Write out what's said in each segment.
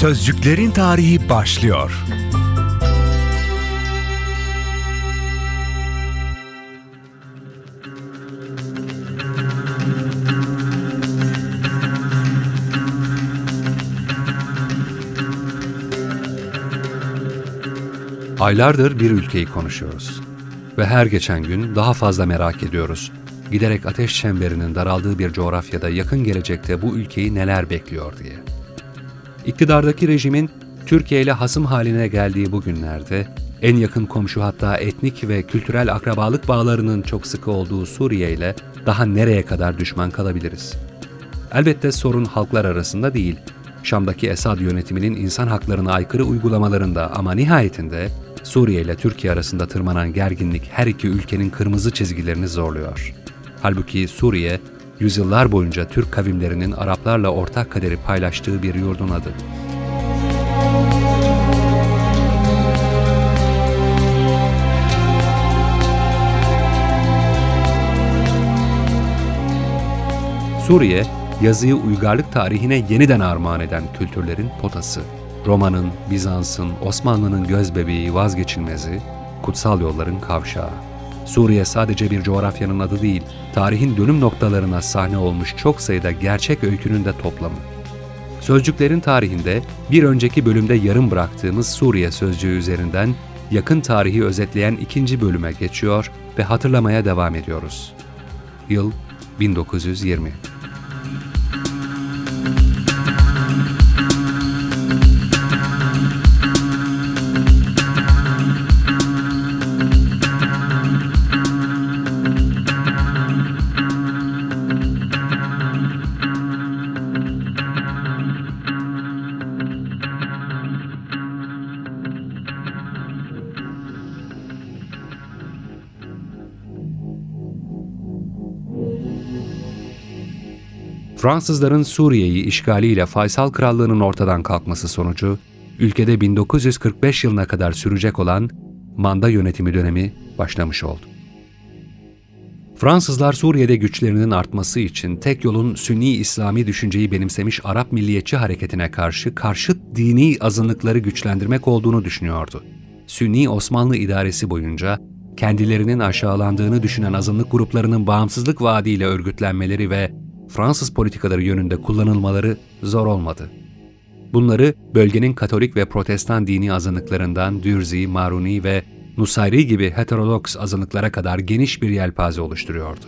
Sözcüklerin tarihi başlıyor. Aylardır bir ülkeyi konuşuyoruz ve her geçen gün daha fazla merak ediyoruz. Giderek ateş çemberinin daraldığı bir coğrafyada yakın gelecekte bu ülkeyi neler bekliyor diye. İktidardaki rejimin Türkiye ile hasım haline geldiği bu günlerde en yakın komşu hatta etnik ve kültürel akrabalık bağlarının çok sıkı olduğu Suriye ile daha nereye kadar düşman kalabiliriz? Elbette sorun halklar arasında değil, Şam'daki Esad yönetiminin insan haklarına aykırı uygulamalarında ama nihayetinde Suriye ile Türkiye arasında tırmanan gerginlik her iki ülkenin kırmızı çizgilerini zorluyor. Halbuki Suriye, yüzyıllar boyunca Türk kavimlerinin Araplarla ortak kaderi paylaştığı bir yurdun adı. Suriye, yazıyı uygarlık tarihine yeniden armağan eden kültürlerin potası. Roma'nın, Bizans'ın, Osmanlı'nın gözbebeği vazgeçilmezi, kutsal yolların kavşağı. Suriye sadece bir coğrafyanın adı değil, tarihin dönüm noktalarına sahne olmuş çok sayıda gerçek öykünün de toplamı. Sözcüklerin tarihinde bir önceki bölümde yarım bıraktığımız Suriye sözcüğü üzerinden yakın tarihi özetleyen ikinci bölüme geçiyor ve hatırlamaya devam ediyoruz. Yıl 1920. Fransızların Suriye'yi işgaliyle Faysal Krallığı'nın ortadan kalkması sonucu, ülkede 1945 yılına kadar sürecek olan manda yönetimi dönemi başlamış oldu. Fransızlar Suriye'de güçlerinin artması için tek yolun Sünni İslami düşünceyi benimsemiş Arap milliyetçi hareketine karşı karşıt dini azınlıkları güçlendirmek olduğunu düşünüyordu. Sünni Osmanlı idaresi boyunca kendilerinin aşağılandığını düşünen azınlık gruplarının bağımsızlık vaadiyle örgütlenmeleri ve Fransız politikaları yönünde kullanılmaları zor olmadı. Bunları bölgenin Katolik ve Protestan dini azınlıklarından Dürzi, Maruni ve Nusayri gibi heterodoks azınlıklara kadar geniş bir yelpaze oluşturuyordu.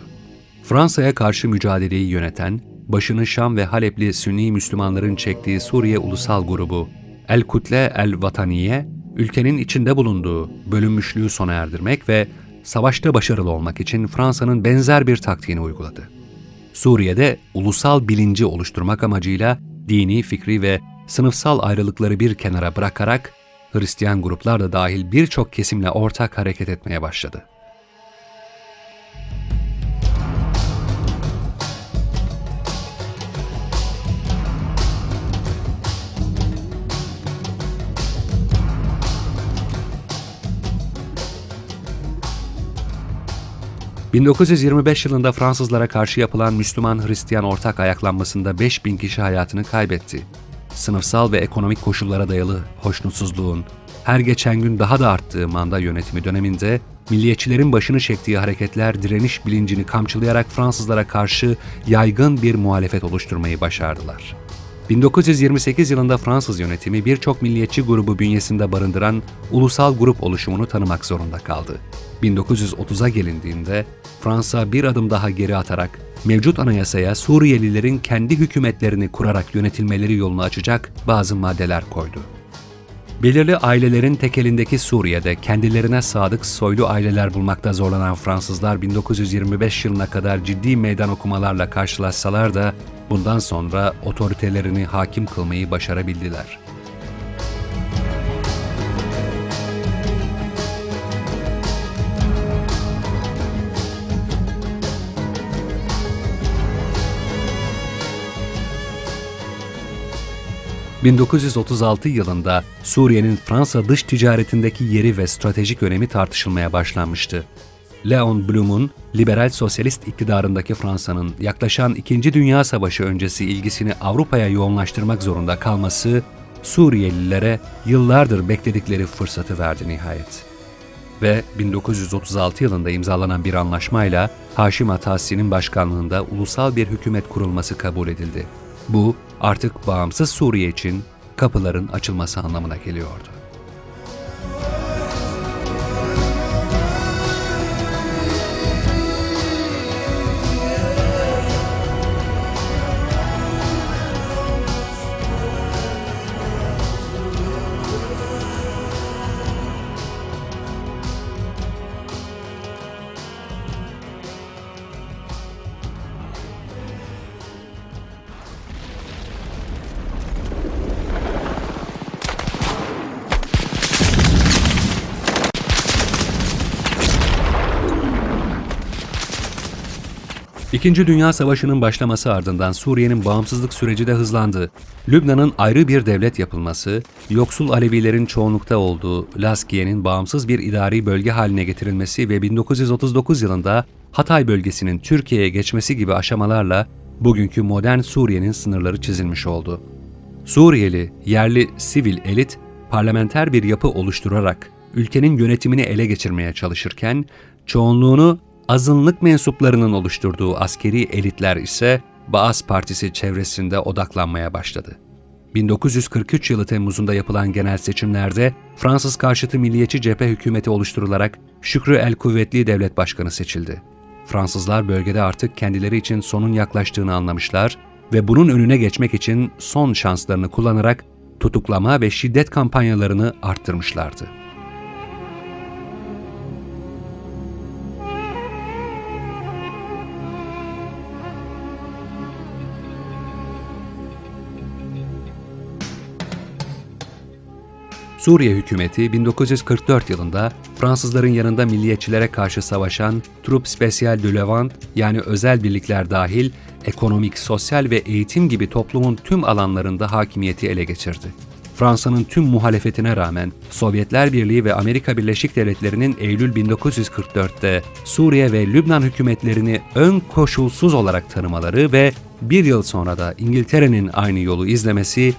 Fransa'ya karşı mücadeleyi yöneten, başını Şam ve Halepli Sünni Müslümanların çektiği Suriye Ulusal Grubu El Kutle El Vataniye, ülkenin içinde bulunduğu bölünmüşlüğü sona erdirmek ve savaşta başarılı olmak için Fransa'nın benzer bir taktiğini uyguladı. Suriye'de ulusal bilinci oluşturmak amacıyla dini, fikri ve sınıfsal ayrılıkları bir kenara bırakarak Hristiyan gruplar da dahil birçok kesimle ortak hareket etmeye başladı. 1925 yılında Fransızlara karşı yapılan Müslüman-Hristiyan ortak ayaklanmasında 5000 kişi hayatını kaybetti. Sınıfsal ve ekonomik koşullara dayalı hoşnutsuzluğun her geçen gün daha da arttığı manda yönetimi döneminde milliyetçilerin başını çektiği hareketler direniş bilincini kamçılayarak Fransızlara karşı yaygın bir muhalefet oluşturmayı başardılar. 1928 yılında Fransız yönetimi birçok milliyetçi grubu bünyesinde barındıran ulusal grup oluşumunu tanımak zorunda kaldı. 1930'a gelindiğinde Fransa bir adım daha geri atarak mevcut anayasaya Suriyelilerin kendi hükümetlerini kurarak yönetilmeleri yolunu açacak bazı maddeler koydu. Belirli ailelerin tekelindeki Suriye'de kendilerine sadık soylu aileler bulmakta zorlanan Fransızlar 1925 yılına kadar ciddi meydan okumalarla karşılaşsalar da bundan sonra otoritelerini hakim kılmayı başarabildiler. 1936 yılında Suriye'nin Fransa dış ticaretindeki yeri ve stratejik önemi tartışılmaya başlanmıştı. Leon Blum'un liberal sosyalist iktidarındaki Fransa'nın yaklaşan İkinci Dünya Savaşı öncesi ilgisini Avrupa'ya yoğunlaştırmak zorunda kalması Suriyelilere yıllardır bekledikleri fırsatı verdi nihayet. Ve 1936 yılında imzalanan bir anlaşmayla Haşim Atasi'nin başkanlığında ulusal bir hükümet kurulması kabul edildi. Bu artık bağımsız Suriye için kapıların açılması anlamına geliyordu. İkinci Dünya Savaşı'nın başlaması ardından Suriye'nin bağımsızlık süreci de hızlandı. Lübnan'ın ayrı bir devlet yapılması, yoksul Alevilerin çoğunlukta olduğu Laskiye'nin bağımsız bir idari bölge haline getirilmesi ve 1939 yılında Hatay bölgesinin Türkiye'ye geçmesi gibi aşamalarla bugünkü modern Suriye'nin sınırları çizilmiş oldu. Suriyeli, yerli sivil elit parlamenter bir yapı oluşturarak ülkenin yönetimini ele geçirmeye çalışırken çoğunluğunu azınlık mensuplarının oluşturduğu askeri elitler ise Baas Partisi çevresinde odaklanmaya başladı. 1943 yılı Temmuz'unda yapılan genel seçimlerde Fransız karşıtı milliyetçi cephe hükümeti oluşturularak Şükrü El Kuvvetli devlet başkanı seçildi. Fransızlar bölgede artık kendileri için sonun yaklaştığını anlamışlar ve bunun önüne geçmek için son şanslarını kullanarak tutuklama ve şiddet kampanyalarını arttırmışlardı. Suriye hükümeti 1944 yılında Fransızların yanında milliyetçilere karşı savaşan Trup Spécial de Levant yani özel birlikler dahil ekonomik, sosyal ve eğitim gibi toplumun tüm alanlarında hakimiyeti ele geçirdi. Fransa'nın tüm muhalefetine rağmen Sovyetler Birliği ve Amerika Birleşik Devletleri'nin Eylül 1944'te Suriye ve Lübnan hükümetlerini ön koşulsuz olarak tanımaları ve bir yıl sonra da İngiltere'nin aynı yolu izlemesi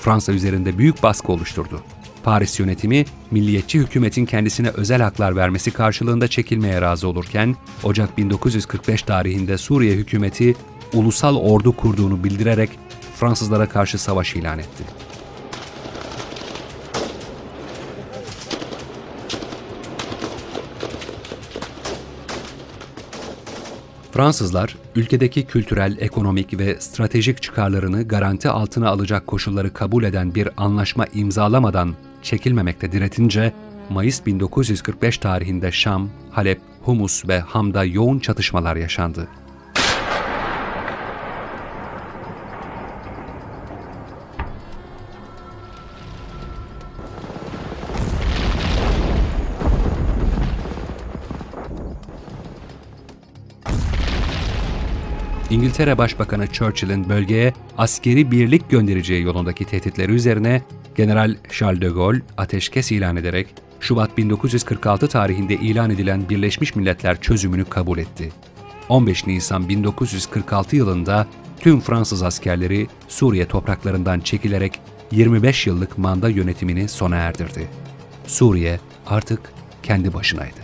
Fransa üzerinde büyük baskı oluşturdu. Paris yönetimi, milliyetçi hükümetin kendisine özel haklar vermesi karşılığında çekilmeye razı olurken, Ocak 1945 tarihinde Suriye hükümeti ulusal ordu kurduğunu bildirerek Fransızlara karşı savaş ilan etti. Fransızlar, ülkedeki kültürel, ekonomik ve stratejik çıkarlarını garanti altına alacak koşulları kabul eden bir anlaşma imzalamadan çekilmemekte diretince, Mayıs 1945 tarihinde Şam, Halep, Humus ve Ham'da yoğun çatışmalar yaşandı. İngiltere Başbakanı Churchill'in bölgeye askeri birlik göndereceği yolundaki tehditleri üzerine General Charles de Gaulle ateşkes ilan ederek Şubat 1946 tarihinde ilan edilen Birleşmiş Milletler çözümünü kabul etti. 15 Nisan 1946 yılında tüm Fransız askerleri Suriye topraklarından çekilerek 25 yıllık manda yönetimini sona erdirdi. Suriye artık kendi başınaydı.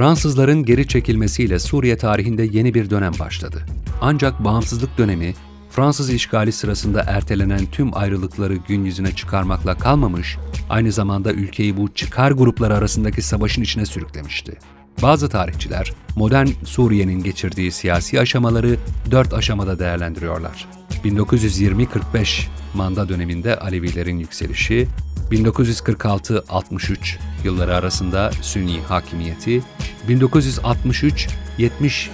Fransızların geri çekilmesiyle Suriye tarihinde yeni bir dönem başladı. Ancak bağımsızlık dönemi Fransız işgali sırasında ertelenen tüm ayrılıkları gün yüzüne çıkarmakla kalmamış, aynı zamanda ülkeyi bu çıkar grupları arasındaki savaşın içine sürüklemişti. Bazı tarihçiler modern Suriye'nin geçirdiği siyasi aşamaları dört aşamada değerlendiriyorlar. 1920-45 manda döneminde Alevilerin yükselişi, 1946-63 yılları arasında Sünni hakimiyeti, 1963-70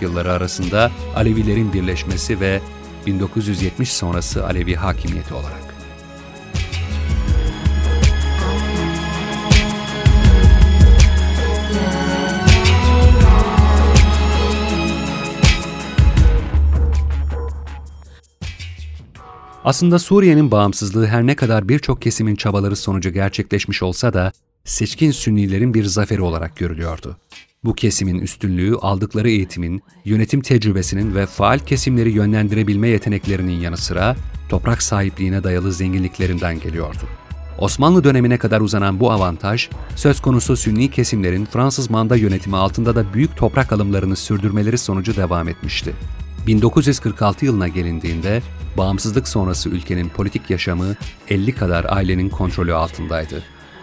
yılları arasında Alevilerin birleşmesi ve 1970 sonrası Alevi hakimiyeti olarak. Aslında Suriye'nin bağımsızlığı her ne kadar birçok kesimin çabaları sonucu gerçekleşmiş olsa da seçkin Sünnilerin bir zaferi olarak görülüyordu. Bu kesimin üstünlüğü aldıkları eğitimin, yönetim tecrübesinin ve faal kesimleri yönlendirebilme yeteneklerinin yanı sıra toprak sahipliğine dayalı zenginliklerinden geliyordu. Osmanlı dönemine kadar uzanan bu avantaj, söz konusu Sünni kesimlerin Fransız manda yönetimi altında da büyük toprak alımlarını sürdürmeleri sonucu devam etmişti. 1946 yılına gelindiğinde bağımsızlık sonrası ülkenin politik yaşamı 50 kadar ailenin kontrolü altındaydı.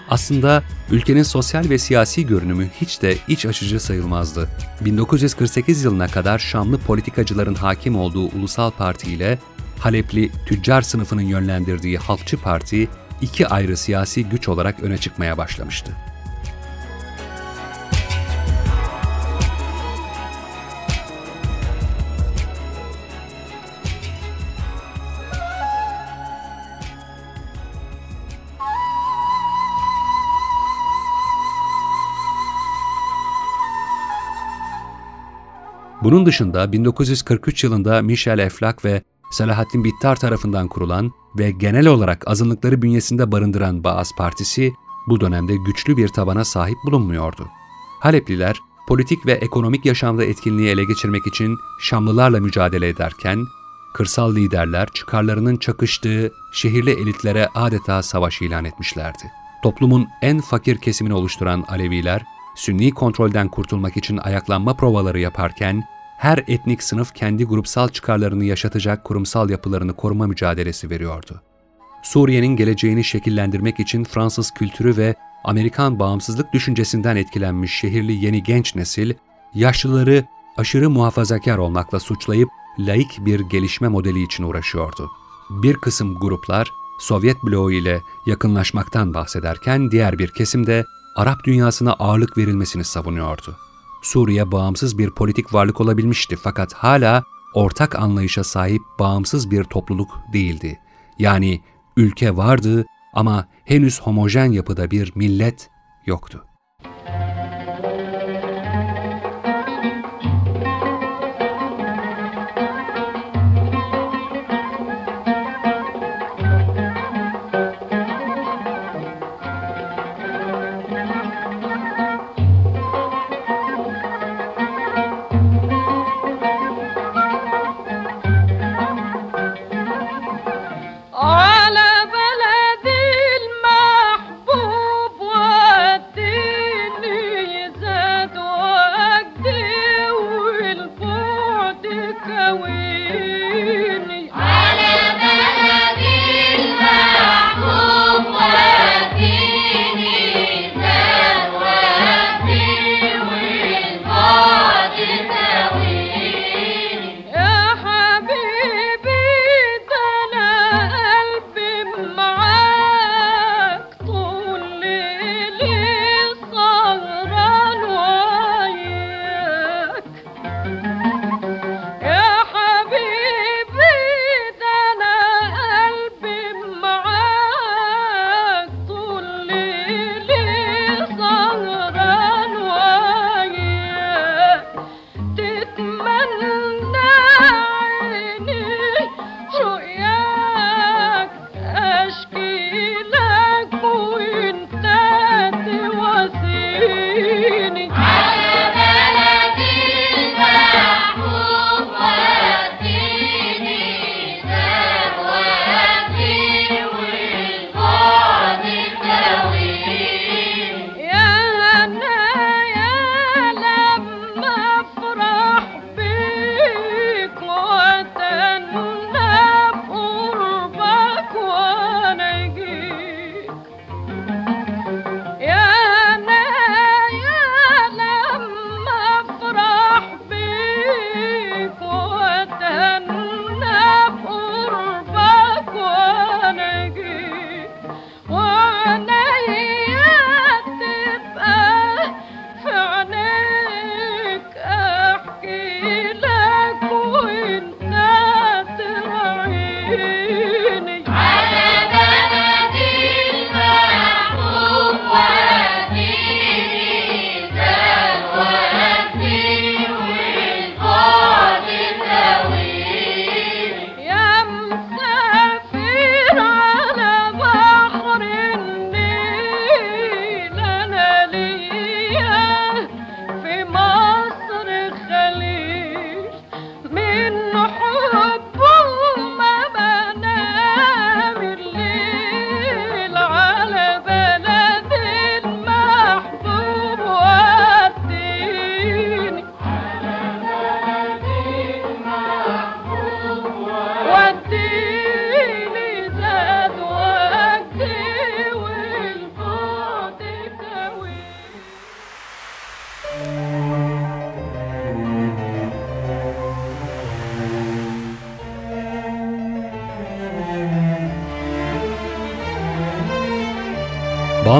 Aslında ülkenin sosyal ve siyasi görünümü hiç de iç açıcı sayılmazdı. 1948 yılına kadar Şamlı politikacıların hakim olduğu Ulusal Parti ile Halepli tüccar sınıfının yönlendirdiği Halkçı Parti iki ayrı siyasi güç olarak öne çıkmaya başlamıştı. Bunun dışında 1943 yılında Michel Eflak ve Selahattin Bittar tarafından kurulan ve genel olarak azınlıkları bünyesinde barındıran Baas Partisi bu dönemde güçlü bir tabana sahip bulunmuyordu. Halepliler politik ve ekonomik yaşamda etkinliği ele geçirmek için Şamlılarla mücadele ederken, kırsal liderler çıkarlarının çakıştığı şehirli elitlere adeta savaş ilan etmişlerdi. Toplumun en fakir kesimini oluşturan Aleviler, Sünni kontrolden kurtulmak için ayaklanma provaları yaparken, her etnik sınıf kendi grupsal çıkarlarını yaşatacak kurumsal yapılarını koruma mücadelesi veriyordu. Suriye'nin geleceğini şekillendirmek için Fransız kültürü ve Amerikan bağımsızlık düşüncesinden etkilenmiş şehirli yeni genç nesil, yaşlıları aşırı muhafazakar olmakla suçlayıp laik bir gelişme modeli için uğraşıyordu. Bir kısım gruplar Sovyet bloğu ile yakınlaşmaktan bahsederken diğer bir kesim de Arap dünyasına ağırlık verilmesini savunuyordu. Suriye bağımsız bir politik varlık olabilmişti fakat hala ortak anlayışa sahip bağımsız bir topluluk değildi. Yani ülke vardı ama henüz homojen yapıda bir millet yoktu.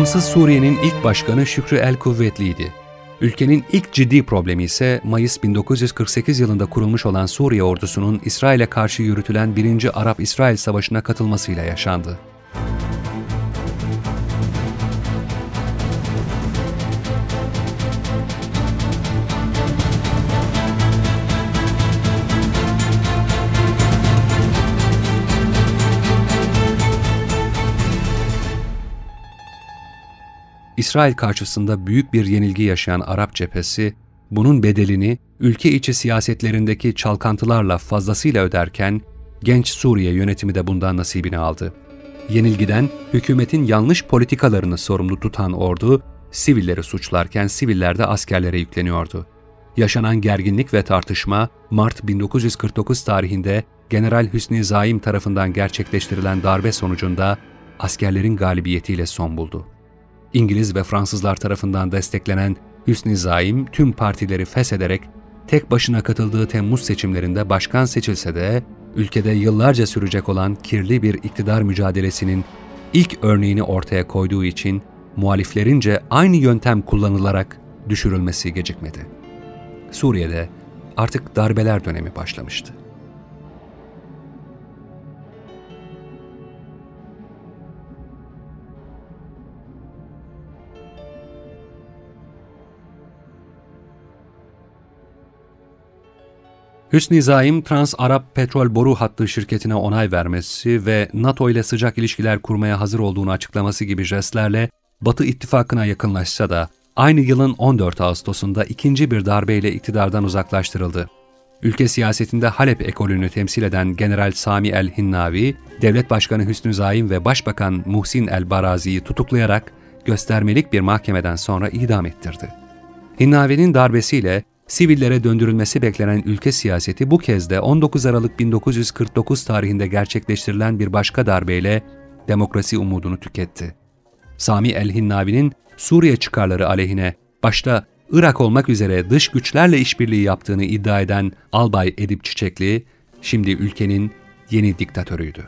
Bağımsız Suriye'nin ilk başkanı Şükrü El Kuvvetli'ydi. Ülkenin ilk ciddi problemi ise Mayıs 1948 yılında kurulmuş olan Suriye ordusunun İsrail'e karşı yürütülen 1. Arap-İsrail Savaşı'na katılmasıyla yaşandı. İsrail karşısında büyük bir yenilgi yaşayan Arap cephesi, bunun bedelini ülke içi siyasetlerindeki çalkantılarla fazlasıyla öderken, genç Suriye yönetimi de bundan nasibini aldı. Yenilgiden hükümetin yanlış politikalarını sorumlu tutan ordu, sivilleri suçlarken siviller de askerlere yükleniyordu. Yaşanan gerginlik ve tartışma, Mart 1949 tarihinde General Hüsnü Zaim tarafından gerçekleştirilen darbe sonucunda askerlerin galibiyetiyle son buldu. İngiliz ve Fransızlar tarafından desteklenen Hüsnü Zaim tüm partileri feshederek tek başına katıldığı Temmuz seçimlerinde başkan seçilse de ülkede yıllarca sürecek olan kirli bir iktidar mücadelesinin ilk örneğini ortaya koyduğu için muhaliflerince aynı yöntem kullanılarak düşürülmesi gecikmedi. Suriye'de artık darbeler dönemi başlamıştı. Hüsnü Zaim, Trans-Arap Petrol Boru Hattı şirketine onay vermesi ve NATO ile sıcak ilişkiler kurmaya hazır olduğunu açıklaması gibi jestlerle Batı ittifakına yakınlaşsa da aynı yılın 14 Ağustos'unda ikinci bir darbeyle iktidardan uzaklaştırıldı. Ülke siyasetinde Halep ekolünü temsil eden General Sami el-Hinnavi, Devlet Başkanı Hüsnü Zaim ve Başbakan Muhsin el-Barazi'yi tutuklayarak göstermelik bir mahkemeden sonra idam ettirdi. Hinnavi'nin darbesiyle sivillere döndürülmesi beklenen ülke siyaseti bu kez de 19 Aralık 1949 tarihinde gerçekleştirilen bir başka darbeyle demokrasi umudunu tüketti. Sami el-Hinnavi'nin Suriye çıkarları aleyhine başta Irak olmak üzere dış güçlerle işbirliği yaptığını iddia eden Albay Edip Çiçekli, şimdi ülkenin yeni diktatörüydü.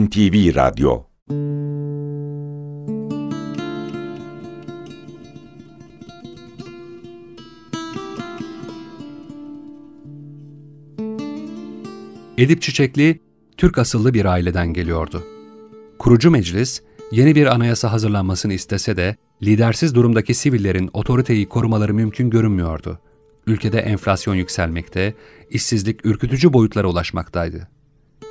NTV Radyo Edip Çiçekli, Türk asıllı bir aileden geliyordu. Kurucu meclis, yeni bir anayasa hazırlanmasını istese de, lidersiz durumdaki sivillerin otoriteyi korumaları mümkün görünmüyordu. Ülkede enflasyon yükselmekte, işsizlik ürkütücü boyutlara ulaşmaktaydı.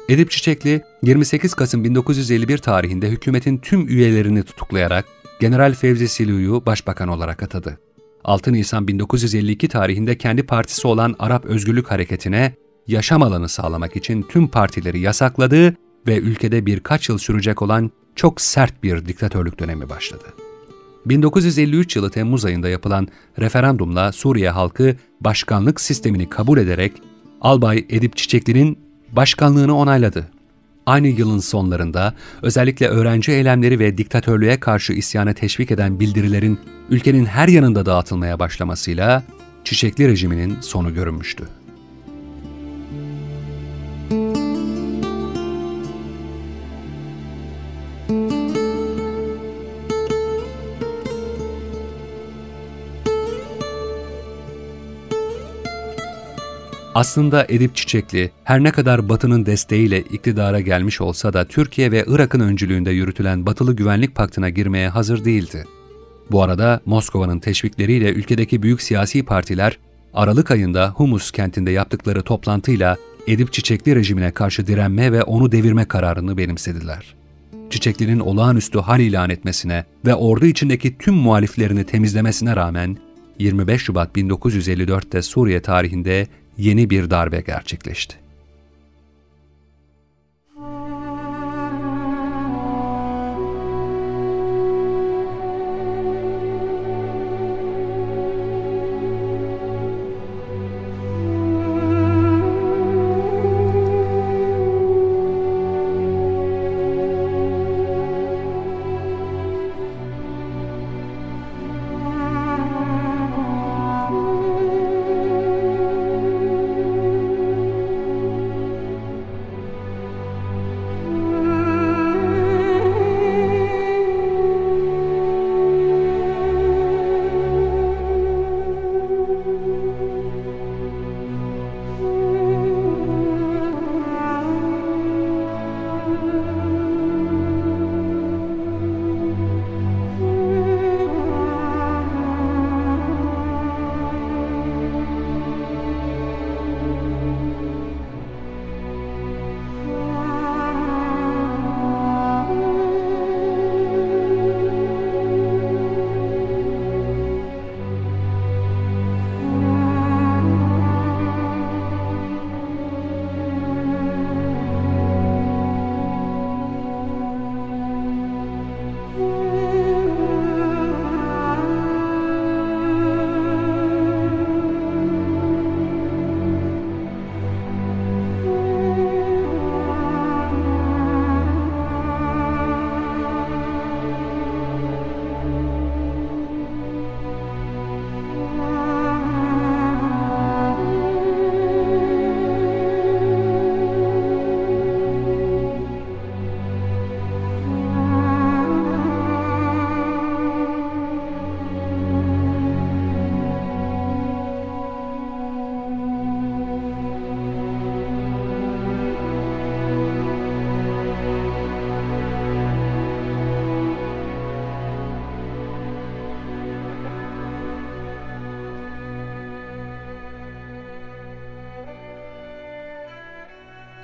Edip Çiçekli, 28 Kasım 1951 tarihinde hükümetin tüm üyelerini tutuklayarak General Fevzi Silu'yu başbakan olarak atadı. 6 Nisan 1952 tarihinde kendi partisi olan Arap Özgürlük Hareketi'ne yaşam alanı sağlamak için tüm partileri yasakladı ve ülkede birkaç yıl sürecek olan çok sert bir diktatörlük dönemi başladı. 1953 yılı Temmuz ayında yapılan referandumla Suriye halkı başkanlık sistemini kabul ederek Albay Edip Çiçekli'nin başkanlığını onayladı. Aynı yılın sonlarında özellikle öğrenci eylemleri ve diktatörlüğe karşı isyana teşvik eden bildirilerin ülkenin her yanında dağıtılmaya başlamasıyla Çiçekli rejiminin sonu görünmüştü. Aslında Edip Çiçekli, her ne kadar Batı'nın desteğiyle iktidara gelmiş olsa da Türkiye ve Irak'ın öncülüğünde yürütülen Batılı Güvenlik Paktı'na girmeye hazır değildi. Bu arada Moskova'nın teşvikleriyle ülkedeki büyük siyasi partiler, Aralık ayında Humus kentinde yaptıkları toplantıyla Edip Çiçekli rejimine karşı direnme ve onu devirme kararını benimsediler. Çiçekli'nin olağanüstü hal ilan etmesine ve ordu içindeki tüm muhaliflerini temizlemesine rağmen 25 Şubat 1954'te Suriye tarihinde yeni bir darbe gerçekleşti.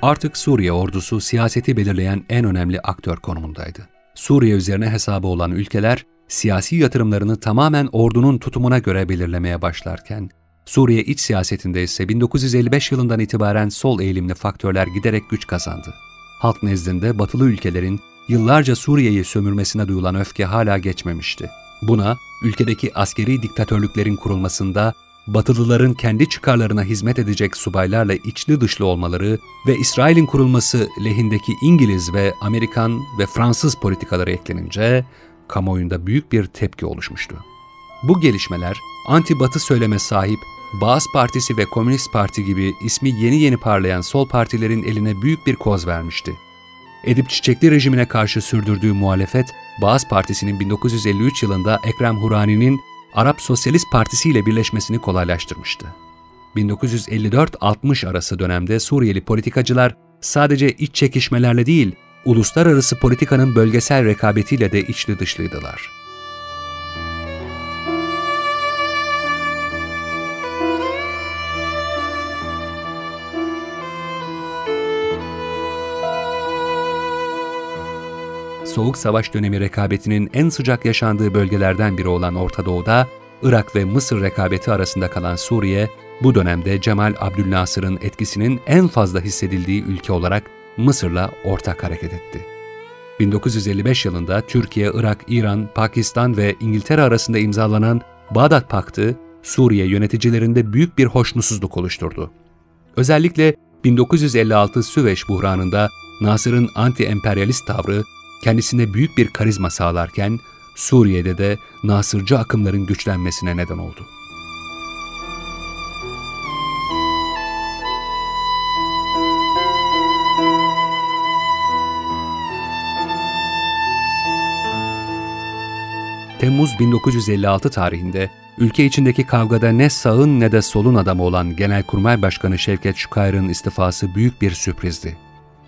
Artık Suriye ordusu siyaseti belirleyen en önemli aktör konumundaydı. Suriye üzerine hesabı olan ülkeler, siyasi yatırımlarını tamamen ordunun tutumuna göre belirlemeye başlarken, Suriye iç siyasetinde ise 1955 yılından itibaren sol eğilimli faktörler giderek güç kazandı. Halk nezdinde batılı ülkelerin yıllarca Suriye'yi sömürmesine duyulan öfke hala geçmemişti. Buna, ülkedeki askeri diktatörlüklerin kurulmasında Batılıların kendi çıkarlarına hizmet edecek subaylarla içli dışlı olmaları ve İsrail'in kurulması lehindeki İngiliz ve Amerikan ve Fransız politikaları eklenince kamuoyunda büyük bir tepki oluşmuştu. Bu gelişmeler anti-batı söyleme sahip Baas Partisi ve Komünist Parti gibi ismi yeni yeni parlayan sol partilerin eline büyük bir koz vermişti. Edip Çiçekli rejimine karşı sürdürdüğü muhalefet, Baas Partisi'nin 1953 yılında Ekrem Hurani'nin Arap Sosyalist Partisi ile birleşmesini kolaylaştırmıştı. 1954-60 arası dönemde Suriyeli politikacılar sadece iç çekişmelerle değil, uluslararası politikanın bölgesel rekabetiyle de içli dışlıydılar. Soğuk Savaş dönemi rekabetinin en sıcak yaşandığı bölgelerden biri olan Orta Doğu'da, Irak ve Mısır rekabeti arasında kalan Suriye, bu dönemde Cemal Abdülnasır'ın etkisinin en fazla hissedildiği ülke olarak Mısır'la ortak hareket etti. 1955 yılında Türkiye, Irak, İran, Pakistan ve İngiltere arasında imzalanan Bağdat Paktı, Suriye yöneticilerinde büyük bir hoşnutsuzluk oluşturdu. Özellikle 1956 Süveyş buhranında Nasır'ın anti-emperyalist tavrı kendisine büyük bir karizma sağlarken Suriye'de de Nasırcı akımların güçlenmesine neden oldu. Temmuz 1956 tarihinde ülke içindeki kavgada ne sağın ne de solun adamı olan Genelkurmay Başkanı Şevket Şukayr'ın istifası büyük bir sürprizdi.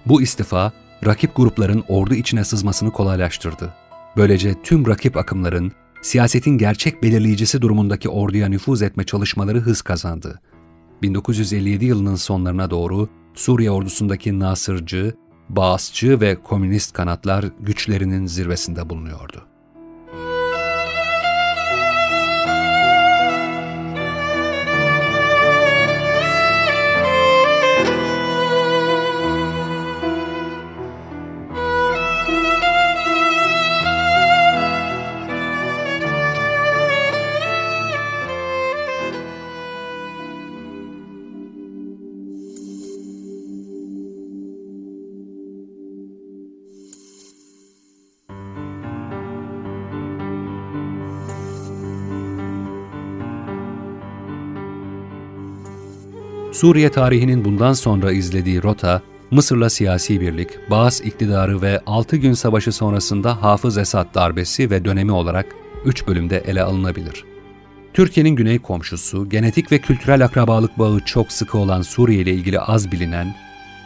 Bu istifa, rakip grupların ordu içine sızmasını kolaylaştırdı. Böylece tüm rakip akımların siyasetin gerçek belirleyicisi durumundaki orduya nüfuz etme çalışmaları hız kazandı. 1957 yılının sonlarına doğru Suriye ordusundaki Nasırcı, Bağızçı ve komünist kanatlar güçlerinin zirvesinde bulunuyordu. Suriye tarihinin bundan sonra izlediği rota, Mısır'la siyasi birlik, Baas iktidarı ve 6 gün savaşı sonrasında Hafız Esad darbesi ve dönemi olarak 3 bölümde ele alınabilir. Türkiye'nin güney komşusu, genetik ve kültürel akrabalık bağı çok sıkı olan Suriye ile ilgili az bilinen,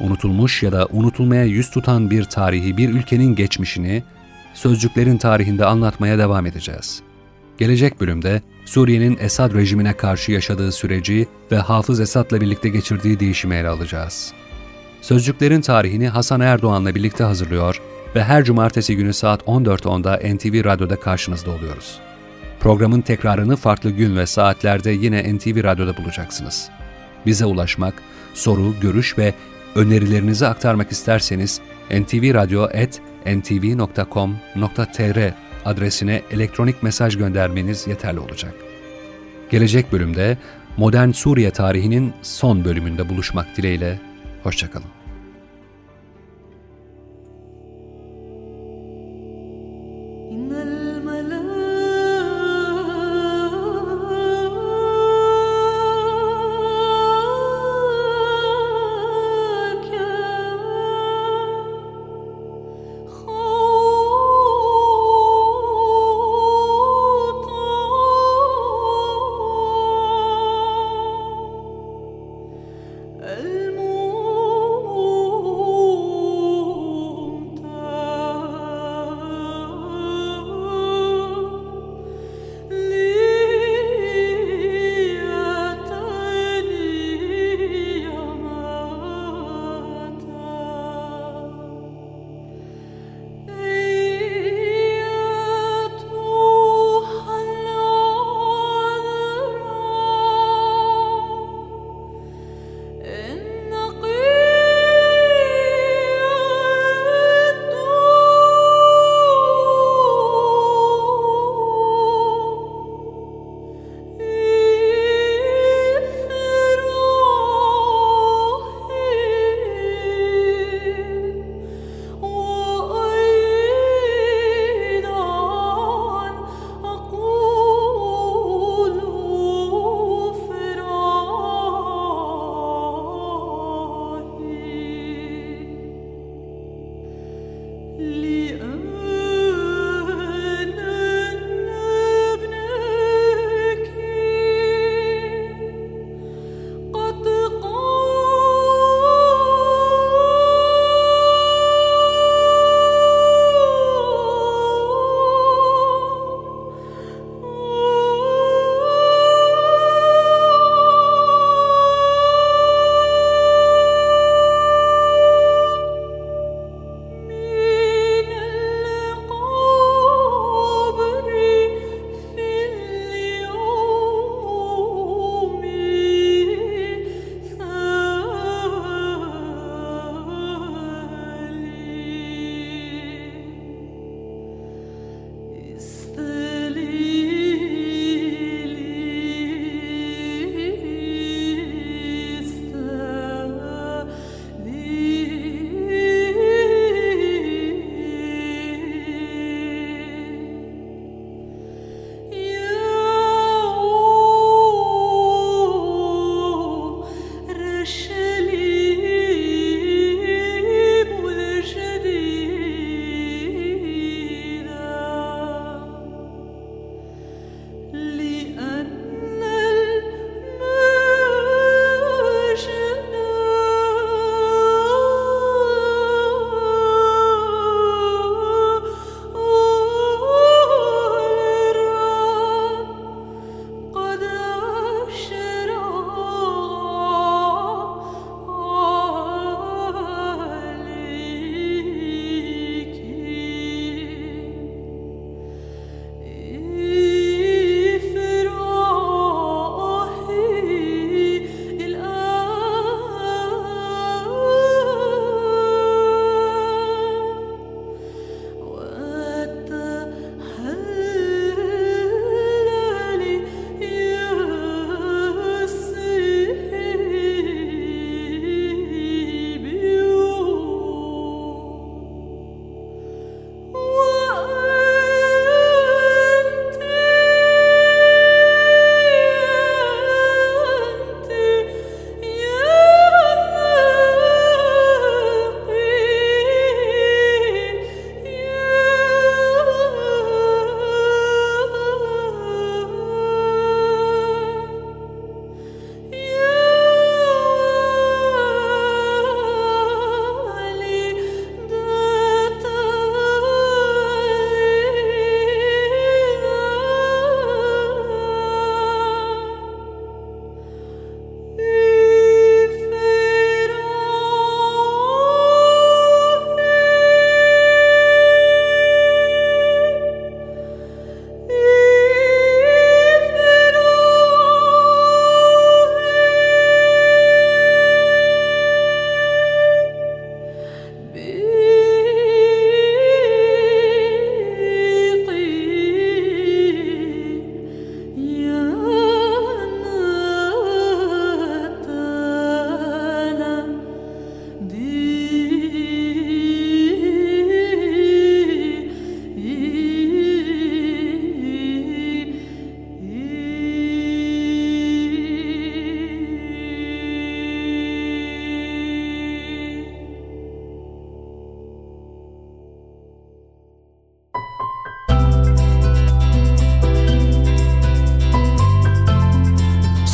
unutulmuş ya da unutulmaya yüz tutan bir tarihi bir ülkenin geçmişini sözcüklerin tarihinde anlatmaya devam edeceğiz. Gelecek bölümde Suriye'nin Esad rejimine karşı yaşadığı süreci ve Hafız Esad'la birlikte geçirdiği değişimi ele alacağız. Sözcüklerin tarihini Hasan Erdoğan'la birlikte hazırlıyor ve her cumartesi günü saat 14.10'da NTV Radyo'da karşınızda oluyoruz. Programın tekrarını farklı gün ve saatlerde yine NTV Radyo'da bulacaksınız. Bize ulaşmak, soru, görüş ve önerilerinizi aktarmak isterseniz ntvradio.ntv.com.tr adresine elektronik mesaj göndermeniz yeterli olacak. Gelecek bölümde modern Suriye tarihinin son bölümünde buluşmak dileğiyle, hoşçakalın.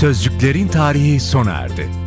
Sözcüklerin tarihi sona erdi.